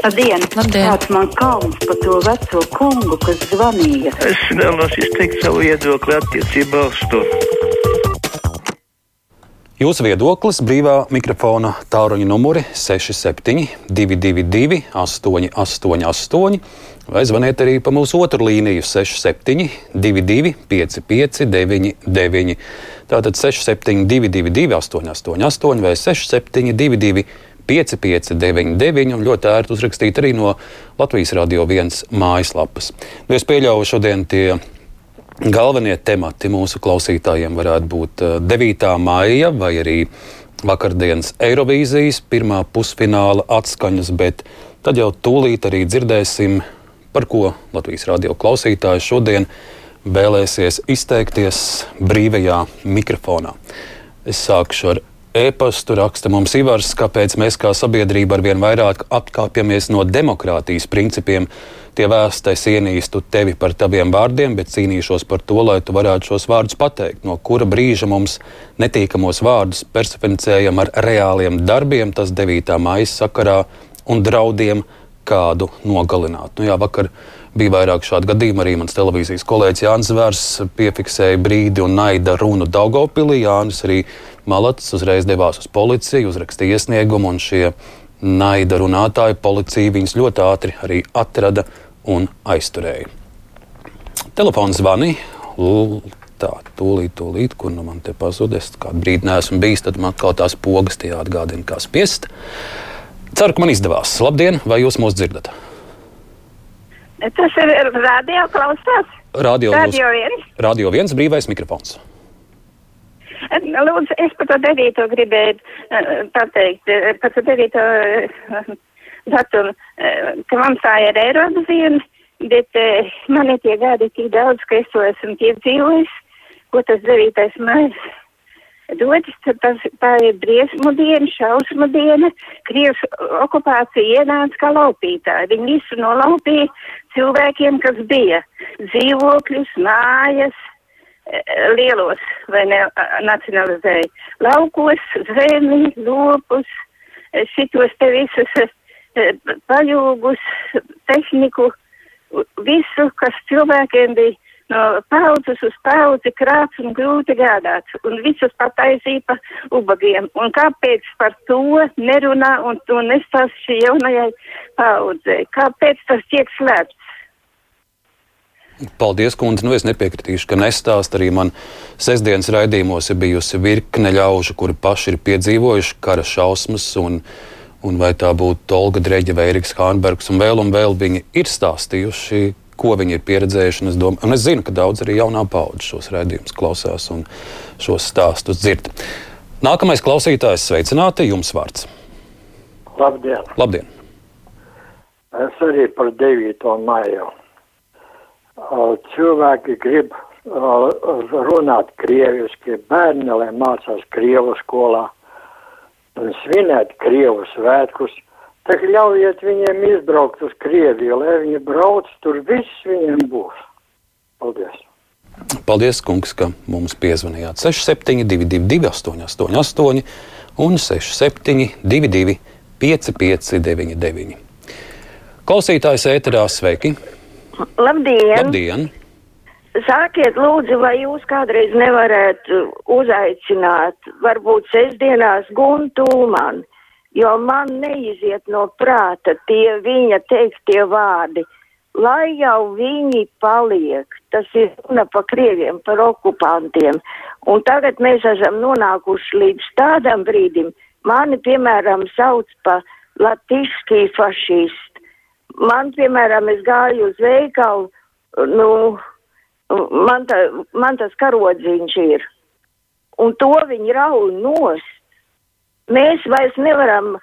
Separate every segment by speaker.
Speaker 1: Labdien!
Speaker 2: Labdien.
Speaker 1: Kāds man kauns par to veco kungu, kas zvanīja?
Speaker 3: Es vēlos izteikt savu viedokli attiecībā uz to.
Speaker 4: Jūsu viedoklis brīvā mikrofona tāluņa numuri 67, 222, 888, vai zvaniet arī pa mūsu otru līniju 67, 22, 55, 99. Tātad 6722, 888 vai 672, 5599, un ļoti ērti uzrakstīt arī no Latvijas Radio 1 mājaslapas. Nu, es pieļauju šodien tie galvenie temati mūsu klausītājiem varētu būt 9. maija vai arī vakardienas Eirovīzijas pirmā pusfināla atskaņas, bet tad jau tūlīt arī dzirdēsim, par ko Latvijas radio klausītāji šodien vēlēsies izteikties brīvajā mikrofonā. Es sākšu ar e-pastu raksta mums Ivars, kāpēc mēs kā sabiedrība arvien vairāk atkāpjamies no demokrātijas principiem. Tie vēstais ienīstu tevi par taviem vārdiem, bet cīnīšos par to, lai tu varētu šos vārdus pateikt. No kura brīža mums netīkamos vārdus personificējam ar reāliem darbiem, tas 9. maija sakarā un draudiem kādu nogalināt. Nu, jā, vakar bija vairāk šādu gadījumu. Arī mans televīzijas kolēģis Jānis Zvērs piefiksēja brīdi un naida runu Daugopilī. Jānis arī Malats uzreiz devās uz policiju, uzrakstīja iesniegumu, un šie naida runātāji policija viņus ļoti ātri arī atrada un aizturēja. Telefons zvani. Tā, tūlīt, tūlīt, kur nu man te pazudis. Kādu brīdi neesmu bijis, tad man atkal tās pogas tie atgādina, kā spiest. Ceru, ka man izdevās. Labdien, vai jūs mūs dzirdat?
Speaker 5: Tas ir radio klausās.
Speaker 4: Radio,
Speaker 5: Radio viens.
Speaker 4: radio viens brīvais mikrofons.
Speaker 5: Lūdzu, es par to devīto gribēju eh, pateikt, eh, par to devīto eh, datumu, ka mums tā ir Eiropas bet eh, man ir tie gadi tik daudz, ka es to esmu piedzīvojis, ko tas devītais maijas dodas, tad tas, tā ir briesmu diena, šausmu diena, Krievs okupācija ienāca kā laupītāji. Viņi visu nolaupīja cilvēkiem, kas bija dzīvokļus, mājas, eh, lielos vai ne nacionalizēja. Laukos, zemi, lopus, eh, šitos te visus eh, paļūgus, tehniku, visu, kas cilvēkiem bija no paudzes uz paudzi krāts un grūti gādāts, un visus pataisīja pa ubagiem. Un kāpēc par to nerunā un to nestāst šī jaunajai paudzei? Kāpēc tas tiek slēpts?
Speaker 4: Paldies, kundze. Nu, es nepiekritīšu, ka nestāst. Arī man sestdienas raidījumos ir bijusi virkne ļaužu, kuri paši ir piedzīvojuši kara šausmas. Un, un vai tā būtu Olga Dreģa vai Eriks Hānbergs, un vēl un vēl viņi ir stāstījuši, ko viņi ir pieredzējuši. Un es, domāju, un es zinu, ka daudz arī jaunā paudze šos raidījumus klausās un šos stāstus dzird. Nākamais klausītājs sveicināti, jums vārds.
Speaker 6: Labdien!
Speaker 4: Labdien!
Speaker 6: Es arī par 9. maiju. Cilvēki grib runāt krieviski, bērni, lai mācās krievu skolā un svinēt krievu svētkus. Tad ļaujiet viņiem izbraukt uz Krieviju, lai viņi brauc, tur viss viņiem būs. Paldies!
Speaker 4: Paldies, kungs, ka mums piezvanījāt 6722, 888, un 6722, 559, Klausītājs ēterā sveiki!
Speaker 5: Labdien!
Speaker 4: Labdien!
Speaker 5: Sākiet, lūdzu, vai jūs kādreiz nevarētu uzaicināt, varbūt sestdienās Guntu Ulmanu, jo man neiziet no prāta tie viņa teiktie vārdi. Lai jau viņi paliek, tas ir runa pa krieviem, par okupantiem. Un tagad mēs esam nonākuši līdz tādam brīdim, mani, piemēram, sauc pa latiškī fašistu. Man, piemēram, es gāju uz veikalu, nu, man, ta, man tas karodziņš ir. Un to viņi rauj nost. Mēs vairs nevaram,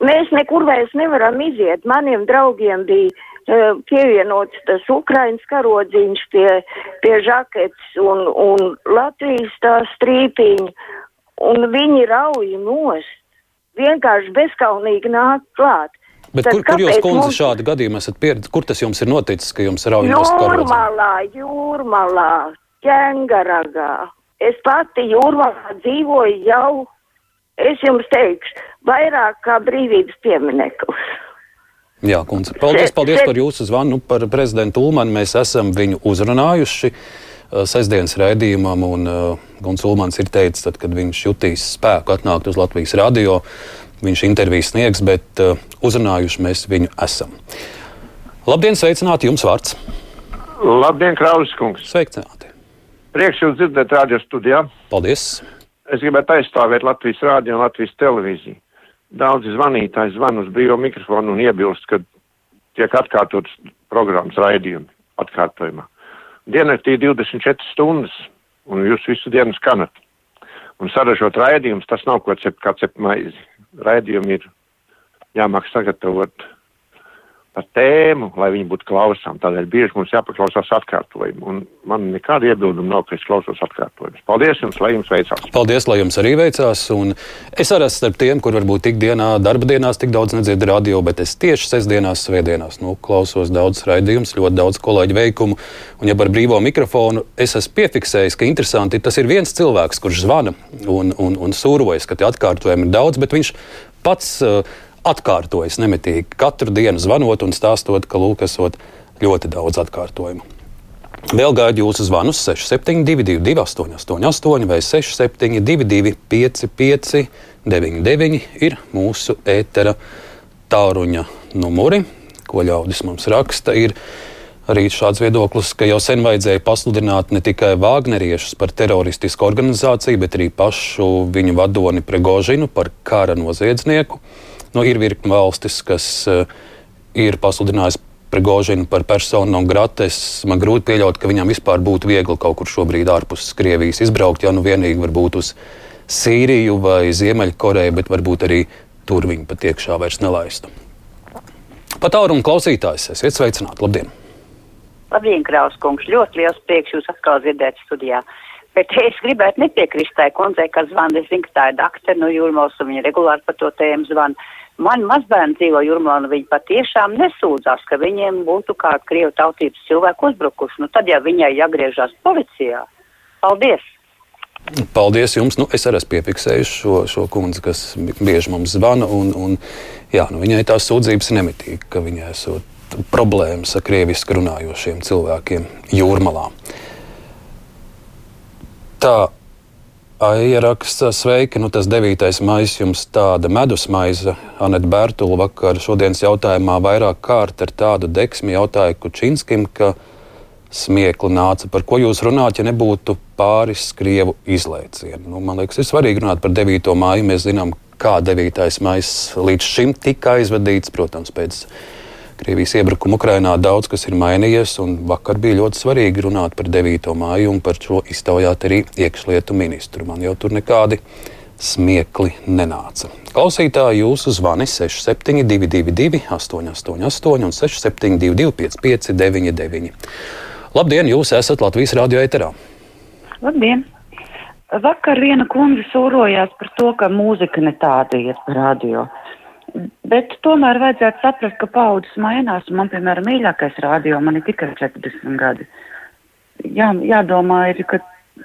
Speaker 5: mēs nekur vairs nevaram iziet. Maniem draugiem bija uh, pievienots tas Ukrainas karodziņš pie, pie žakets un, un Latvijas tā strīpiņa. Un viņi rauj nost. Vienkārši bezkaunīgi nāk klāt.
Speaker 4: Bet
Speaker 5: Tad
Speaker 4: kur, kur jūs, kundze,
Speaker 5: mums-
Speaker 4: šādu gadījumu esat pieredzējuši? Kur tas jums ir noticis, ka jums ir raujas karodziņš?
Speaker 5: Jūrmalā, jūrmalā, ķengaragā. Es pati jūrmalā dzīvoju jau, es jums teikšu, vairāk kā brīvības piemineklis.
Speaker 4: Jā, kundze. Paldies, paldies par jūsu zvanu nu, par prezidentu Ulmanu. Mēs esam viņu uzrunājuši uh, sestdienas raidījumam, un uh, Guns Ulmans ir teicis, tad, kad viņš jutīs spēku atnākt uz Latvijas radio, viņš intervijas sniegs, bet uh, uzrunājuši mēs viņu esam. Labdien, sveicināti jums vārds!
Speaker 2: Labdien, Kraulis kungs!
Speaker 4: Sveicināti!
Speaker 2: Prieks jūs dzirdēt radio studijā.
Speaker 4: Paldies!
Speaker 2: Es gribētu aizstāvēt Latvijas rādio un Latvijas televīziju. Daudzi zvanītāji zvan uz brīvo mikrofonu un iebilst, ka tiek atkārtotas programmas raidījumi atkārtojumā. Diennaktī 24 stundas, un jūs visu dienu skanat. Un saražot raidījumus, tas nav kaut kas, kā cept maizi. Raidījumi ir jāmāk sagatavot par tēmu, lai viņi būtu klausām. Tādēļ bieži mums jāpaklausās atkārtojumi. Un man nekāda iebilduma nav, ka es klausos atkārtojumus. Paldies jums, lai jums veicās.
Speaker 4: Paldies, lai jums arī veicās. Un es arī esmu starp tiem, kur varbūt tik dienā, darba dienās tik daudz nedzird radio, bet es tieši sestdienās, svētdienās nu, klausos daudz raidījumus, ļoti daudz kolēģu veikumu. Un ja par brīvo mikrofonu es esmu piefiksējis, ka interesanti tas ir viens cilvēks, kurš zvana un, un, un sūrojas, ka tie atkārtojumi ir daudz, bet viņš pats. Uh, atkārtojas nemitīgi katru dienu zvanot un stāstot, ka lūk, esot ļoti daudz atkārtojumu. Vēl gaidu jūsu zvanus 6722, 888, vai 672, 55, 99 ir mūsu ētera tāruņa numuri, ko ļaudis mums raksta. Ir arī šāds viedoklis, ka jau sen vajadzēja pasludināt ne tikai Vāgneriešus par teroristisku organizāciju, bet arī pašu viņu vadoni Pregožinu par kara noziedznieku. Nu, ir virkni valstis, kas uh, ir pasludinājusi Prigožinu par personu non gratis. Man grūti pieļaut, ka viņam vispār būtu viegli kaut kur šobrīd ārpus Krievijas izbraukt, ja nu vienīgi varbūt uz Sīriju vai Ziemeļkoreju, bet varbūt arī tur viņu pat iekšā vairs nelaistu. Pat aurumu klausītājs, esiet sveicināti! Labdien!
Speaker 7: Labdien, Kraus kungs! Ļoti liels prieks jūs atkal dzirdēt studijā. Bet es gribētu nepiekrist tai kundzei, kas zvana. Es zinu, ka tā ir daktere no Jūrmals, un viņa regulāri par to tēmu zvana. Man mazbērni dzīvo Jurmā, un viņi patiešām nesūdzās, ka viņiem būtu kāda krievu tautības cilvēku uzbrukuši. Nu, tad, ja viņai jāgriežas policijā, paldies!
Speaker 4: Paldies jums! Nu, es arī esmu piefiksējis šo, šo kundzi, kas bieži mums zvana. Un, un, jā, nu, viņai tās sūdzības nemitīgi, ka viņai esot problēmas ar krieviski runājošiem cilvēkiem jūrmalā. Tā Aija raksta, sveiki, nu tas 9. maijs jums tāda medus maize. Aneta Bērtula vakar šodienas jautājumā vairāk kārt ar tādu deksmi jautāja Kučinskim, ka smiekli nāca. Par ko jūs runājat, ja nebūtu pāris krievu izlaicienu? Nu, man liekas, ir svarīgi runāt par 9. māju. Mēs zinām, kā 9. maijs līdz šim tika aizvadīts, protams, pēc Krievijas iebrukumu Ukrainā daudz kas ir mainījies, un vakar bija ļoti svarīgi runāt par 9. māju un par šo iztaujāt arī iekšlietu ministru. Man jau tur nekādi smiekli nenāca. Klausītāji, jūsu zvani 6722, 888, un 672, 559, Labdien, jūs esat Latvijas radio eterā.
Speaker 8: Labdien! Vakar viena kundze sūrojās par to, ka mūzika ne tāda iet pa radio. Bet tomēr vajadzētu saprast, ka paudzes mainās. Man, piemēram, mīļākais rādio man ir tikai 40 gadi. Jā, jādomā, ir, ka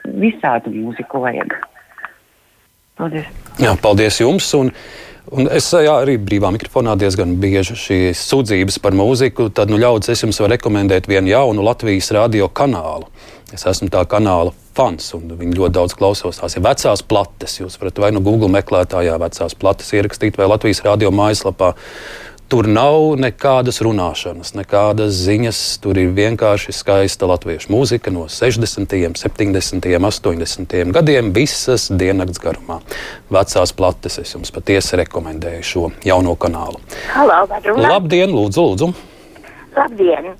Speaker 8: visādu mūziku vajag. Paldies!
Speaker 4: Jā, paldies jums! Un, un es jā, arī brīvā mikrofonā diezgan bieži šīs sūdzības par mūziku. Tad, nu, ļaudis, es jums varu rekomendēt vienu jaunu Latvijas radio kanālu. Es esmu tā kanāla fans, un viņi ļoti daudz klausās. Tās ir vecās plates. Jūs varat vai nu Google meklētājā vecās plates ierakstīt, vai Latvijas radio mājaslapā. Tur nav nekādas runāšanas, nekādas ziņas. Tur ir vienkārši skaista latviešu mūzika no 60., 70., 80. gadiem, visas diennakts garumā. Vecās plates es jums patiesi rekomendēju šo jauno kanālu.
Speaker 9: Halo,
Speaker 4: Labdien, lūdzu, lūdzu!
Speaker 9: Labdien!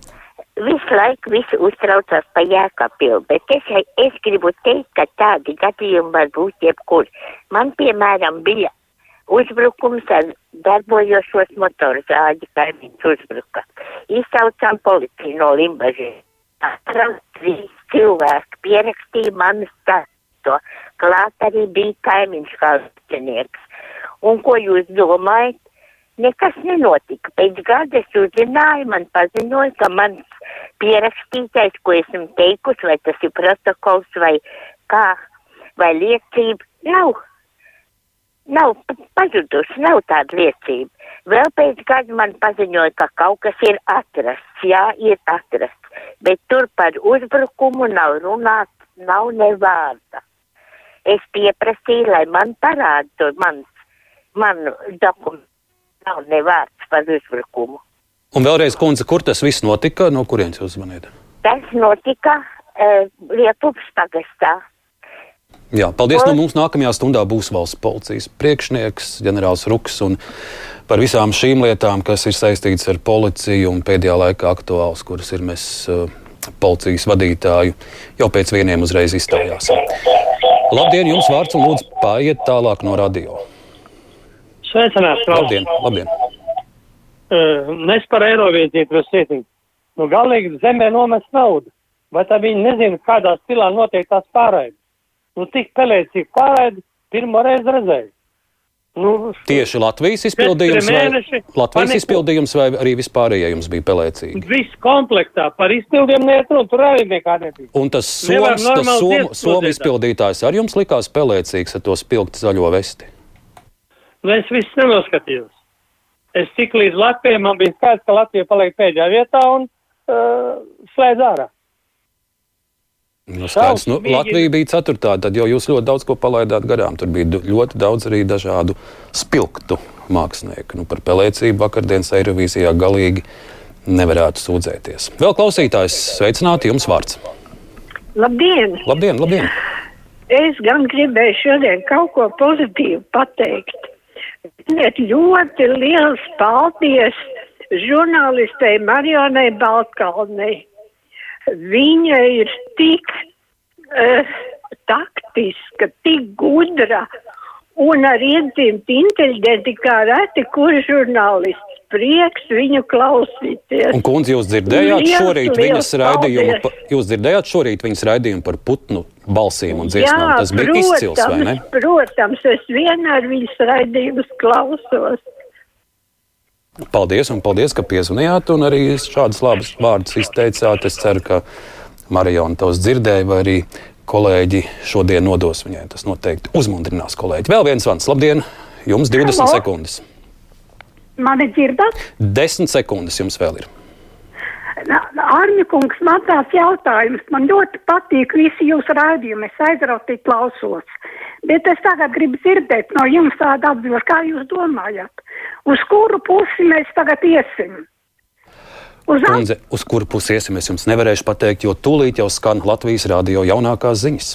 Speaker 9: Visu laiku visi uztraucās par jēkapilu, bet es, es gribu teikt, ka tādi gadījumi var būt jebkur. Man, piemēram, bija uzbrukums ar darbojošos motorzāģi, kaimiņš uzbruka. Izsaucām policiju no Limbažiem. Trīs cilvēki pierakstīja manu stāstu. Klāt arī bija kaimiņš kalcinieks. Un ko jūs domājat? Nekas nenotika. Pēc gada es uzzināju, man paziņoja, ka mans pierakstītais, ko esmu teikusi, vai tas ir protokols vai kā, vai liecība, nav. nav pa- pazudusi, nav tāda liecība. Vēl pēc gada man paziņoja, ka kaut kas ir atrasts, jā, ir atrasts, bet tur par uzbrukumu nav runāts, nav ne vārda. Es pieprasīju, lai man parāda to mans, manu dokumentu, nav ne vārds par uzbrukumu.
Speaker 4: Un vēlreiz, kundze, kur tas viss notika? No kurienes jūs zvanījāt?
Speaker 9: Tas notika uh, Lietuvas pagastā.
Speaker 4: Jā, paldies. No mums nākamajā stundā būs valsts policijas priekšnieks, ģenerālis Ruks. Un par visām šīm lietām, kas ir saistītas ar policiju un pēdējā laikā aktuāls, kuras ir mēs uh, policijas vadītāju, jau pēc vieniem uzreiz iztaujāsim. Labdien, jums vārds un lūdzu pāriet tālāk no radio.
Speaker 10: Sveicināts,
Speaker 4: Labdien, labdien.
Speaker 10: Uh, nes par Eirovīziju vai cietiņu. Nu, galīgi zemē nomest naudu. Vai tā viņi nezina, kādā stilā notiek tās pārraides? Nu, tik pelēcīgi pārraidi pirmo reizi redzēju. Nu,
Speaker 4: Tieši Latvijas izpildījums, vai,
Speaker 10: mēneši,
Speaker 4: Latvijas
Speaker 10: paniko.
Speaker 4: izpildījums vai arī vispārējie jums bija pelēcīgi?
Speaker 10: viss komplektā par izpildījumu neiet runa, tur arī nekā nebija.
Speaker 4: Un tas somas, tas
Speaker 10: normāli
Speaker 4: somu, izpildītājs arī jums likās pelēcīgs ar to spilgti zaļo vesti.
Speaker 10: Nu, es viss nenoskatījos. Es tik līdz Latvijai, man bija skaidrs, ka Latvija paliek pēdējā vietā un uh, slēdz ārā.
Speaker 4: Nu, skaidrs, nu. Latvija bija ceturtā, tad jau jūs ļoti daudz ko palaidāt garām. Tur bija ļoti daudz arī dažādu spilgtu mākslinieku. Nu, par pelēcību vakardienas Eirovīzijā galīgi nevarētu sūdzēties. Vēl klausītājs, sveicināti jums vārds.
Speaker 11: Labdien!
Speaker 4: Labdien, labdien!
Speaker 11: Es gan gribēju šodien kaut ko pozitīvu pateikt. Ziniet, ļoti liels paldies žurnālistei Marijonai Baltkalnei. Viņa ir tik uh, taktiska, tik gudra un ar iedzimti inteliģenti kā reti kurš žurnālists. Prieks viņu klausīties.
Speaker 4: Un, kundze, jūs dzirdējāt
Speaker 11: Liels,
Speaker 4: šorīt
Speaker 11: liels
Speaker 4: viņas raidījumu, pa, jūs dzirdējāt šorīt viņas raidījumu par putnu balsīm un dziesmām. Tas bija izcils, vai ne?
Speaker 11: protams, es vienmēr viņas raidījumus klausos.
Speaker 4: Paldies, un paldies, ka piezvanījāt un arī šādas labas vārdas izteicāt. Es ceru, ka Marijona tos dzirdēja, vai arī kolēģi šodien nodos viņai. Tas noteikti uzmundrinās kolēģi. Vēl viens vans, labdien! Jums 20
Speaker 11: Halo.
Speaker 4: sekundes.
Speaker 11: Mani dzirdat?
Speaker 4: 10 sekundes jums vēl ir.
Speaker 11: Arņa kungs, man tāds jautājums. Man ļoti patīk visi jūsu raidījumi. Es aizrautīgi klausos. Bet es tagad gribu dzirdēt no jums tādu atbildi, kā jūs domājat. Uz kuru pusi mēs tagad iesim? Uz
Speaker 4: Kundze, uz kuru pusi iesim, es jums nevarēšu pateikt, jo tūlīt jau skan Latvijas radio jaunākās ziņas.